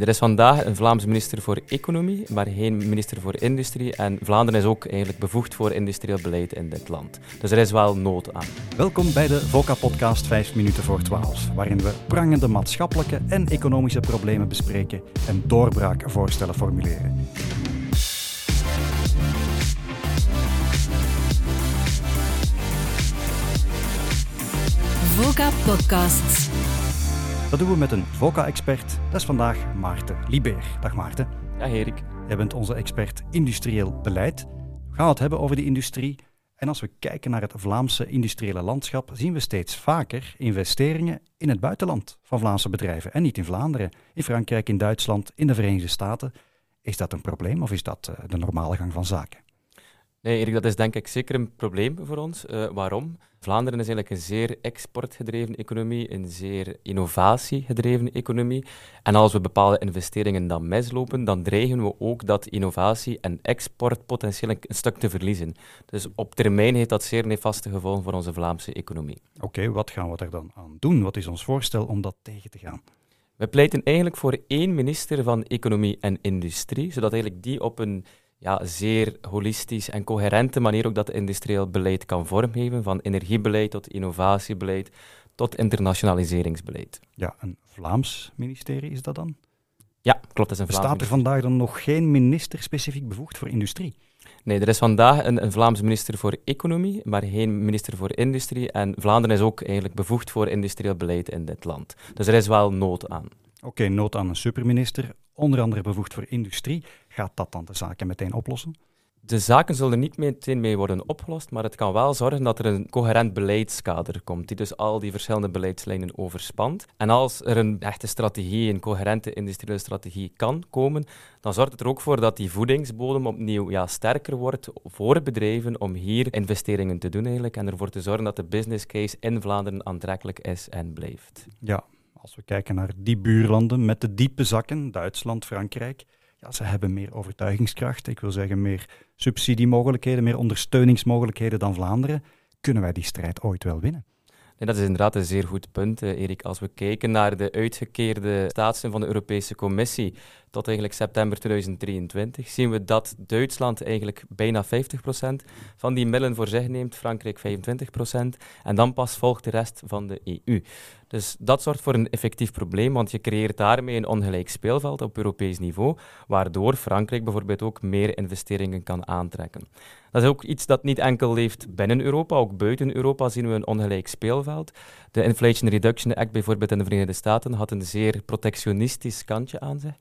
Er is vandaag een Vlaams minister voor Economie, maar geen minister voor Industrie. En Vlaanderen is ook eigenlijk bevoegd voor industrieel beleid in dit land. Dus er is wel nood aan. Welkom bij de VOCA-podcast 5 minuten voor 12, waarin we prangende maatschappelijke en economische problemen bespreken en doorbraakvoorstellen formuleren. VOCA Podcasts. Dat doen we met een VOCA-expert. Dat is vandaag Maarten Libeer. Dag Maarten. Ja, Erik. Jij bent onze expert industrieel beleid. We gaan het hebben over de industrie. En als we kijken naar het Vlaamse industriële landschap, zien we steeds vaker investeringen in het buitenland van Vlaamse bedrijven. En niet in Vlaanderen, in Frankrijk, in Duitsland, in de Verenigde Staten. Is dat een probleem of is dat eh, de normale gang van zaken? Nee, Erik, dat is denk ik zeker een probleem voor ons. Uh, waarom? Vlaanderen is eigenlijk een zeer exportgedreven economie, een zeer innovatiegedreven economie. En als we bepaalde investeringen dan mislopen, dan dreigen we ook dat innovatie en export potentieel een stuk te verliezen. Dus op termijn heeft dat zeer nefaste gevolgen voor onze Vlaamse economie. Oké, wat gaan we er dan aan doen? Wat is ons voorstel om dat tegen te gaan? We pleiten eigenlijk voor één minister van Economie en Industrie, zodat eigenlijk die op een ja, zeer holistisch en coherente manier ook dat industrieel beleid kan vormgeven, van energiebeleid tot innovatiebeleid tot internationaliseringsbeleid. Ja, een Vlaams ministerie is dat dan? Ja, klopt. Dat is een Vlaams Bestaat er vandaag dan nog geen minister specifiek bevoegd voor industrie? Nee, er is vandaag een, een Vlaams minister voor Economie, maar geen minister voor Industrie. En Vlaanderen is ook eigenlijk bevoegd voor industrieel beleid in dit land. Dus er is wel nood aan. Oké, nood aan een superminister, onder andere bevoegd voor industrie. Gaat dat dan de zaken meteen oplossen? De zaken zullen niet meteen mee worden opgelost, maar het kan wel zorgen dat er een coherent beleidskader komt, die dus al die verschillende beleidslijnen overspant. En als er een echte strategie, een coherente industriële strategie kan komen, dan zorgt het er ook voor dat die voedingsbodem opnieuw ja, sterker wordt voor bedrijven om hier investeringen te doen eigenlijk, en ervoor te zorgen dat de business case in Vlaanderen aantrekkelijk is en blijft. Ja, als we kijken naar die buurlanden met de diepe zakken, Duitsland, Frankrijk, ja, ze hebben meer overtuigingskracht. Ik wil zeggen, meer subsidiemogelijkheden, meer ondersteuningsmogelijkheden dan Vlaanderen. Kunnen wij die strijd ooit wel winnen? Nee, dat is inderdaad een zeer goed punt, eh, Erik. Als we kijken naar de uitgekeerde staatssteun van de Europese Commissie tot eigenlijk september 2023, zien we dat Duitsland eigenlijk bijna 50% van die middelen voor zich neemt, Frankrijk 25% en dan pas volgt de rest van de EU. Dus dat zorgt voor een effectief probleem, want je creëert daarmee een ongelijk speelveld op Europees niveau, waardoor Frankrijk bijvoorbeeld ook meer investeringen kan aantrekken. Dat is ook iets dat niet enkel leeft binnen Europa, ook buiten Europa zien we een ongelijk speelveld. De Inflation Reduction Act bijvoorbeeld in de Verenigde Staten had een zeer protectionistisch kantje aan zich,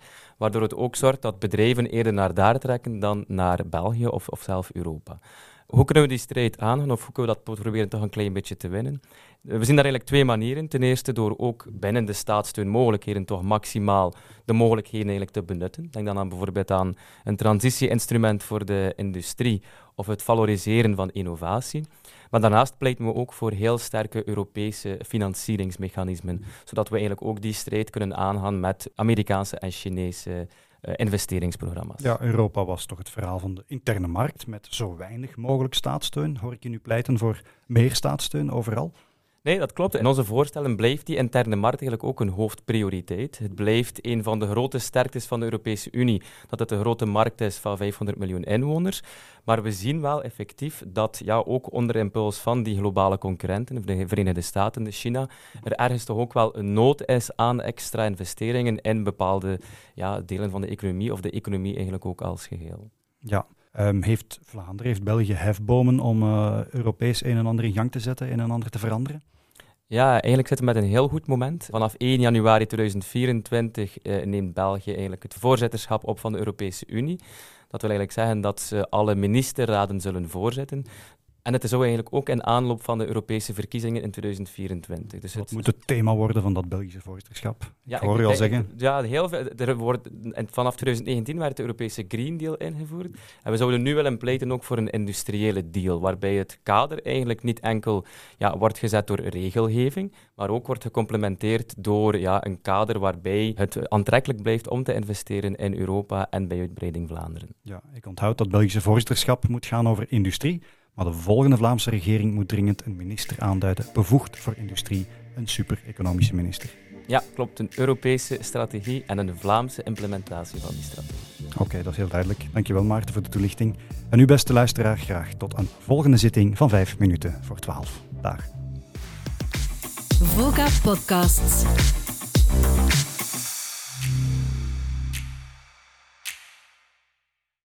waardoor het ook zorgt dat bedrijven eerder naar daar trekken dan naar België of, of zelf Europa. Hoe kunnen we die strijd aangaan of hoe kunnen we dat proberen toch een klein beetje te winnen? We zien daar eigenlijk twee manieren. Ten eerste door ook binnen de staatssteunmogelijkheden toch maximaal de mogelijkheden eigenlijk te benutten. Denk dan aan bijvoorbeeld aan een transitieinstrument voor de industrie of het valoriseren van innovatie. Maar daarnaast pleiten we ook voor heel sterke Europese financieringsmechanismen, zodat we eigenlijk ook die strijd kunnen aangaan met Amerikaanse en Chinese investeringsprogramma's. Ja, Europa was toch het verhaal van de interne markt met zo weinig mogelijk staatssteun. Hoor ik je nu pleiten voor meer staatssteun overal? Nee, dat klopt. In onze voorstellen blijft die interne markt eigenlijk ook een hoofdprioriteit. Het blijft een van de grote sterktes van de Europese Unie, dat het een grote markt is van 500 miljoen inwoners. Maar we zien wel effectief dat ja, ook onder impuls van die globale concurrenten, de Verenigde Staten, de China, er ergens toch ook wel een nood is aan extra investeringen in bepaalde ja, delen van de economie of de economie eigenlijk ook als geheel. Ja, Um, heeft Vlaanderen, heeft België hefbomen om uh, Europees een en ander in gang te zetten, een en ander te veranderen? Ja, eigenlijk zitten we met een heel goed moment. Vanaf 1 januari 2024 uh, eh, neemt België eigenlijk het voorzitterschap op van de Europese Unie. Dat wil eigenlijk zeggen dat ze alle ministerraden zullen voorzitten. En het is zo eigenlijk ook in aanloop van de Europese verkiezingen in 2024. Dus Wat het moet het thema worden van dat Belgische voorzitterschap? Ja, ik hoor je al zeggen. Ja, heel veel, er wordt, vanaf 2019 werd de Europese Green Deal ingevoerd. En we zouden nu willen pleiten ook voor een industriële deal, waarbij het kader eigenlijk niet enkel ja, wordt gezet door regelgeving, maar ook wordt gecomplementeerd door ja, een kader waarbij het aantrekkelijk blijft om te investeren in Europa en bij uitbreiding Vlaanderen. Ja, ik onthoud dat Belgische voorzitterschap moet gaan over industrie. Maar de volgende Vlaamse regering moet dringend een minister aanduiden, bevoegd voor industrie, een super-economische minister. Ja, klopt. Een Europese strategie en een Vlaamse implementatie van die strategie. Oké, dat is heel duidelijk. Dankjewel Maarten voor de toelichting. En u beste luisteraar, graag tot een volgende zitting van 5 minuten voor 12. Dag. VOCA Podcasts.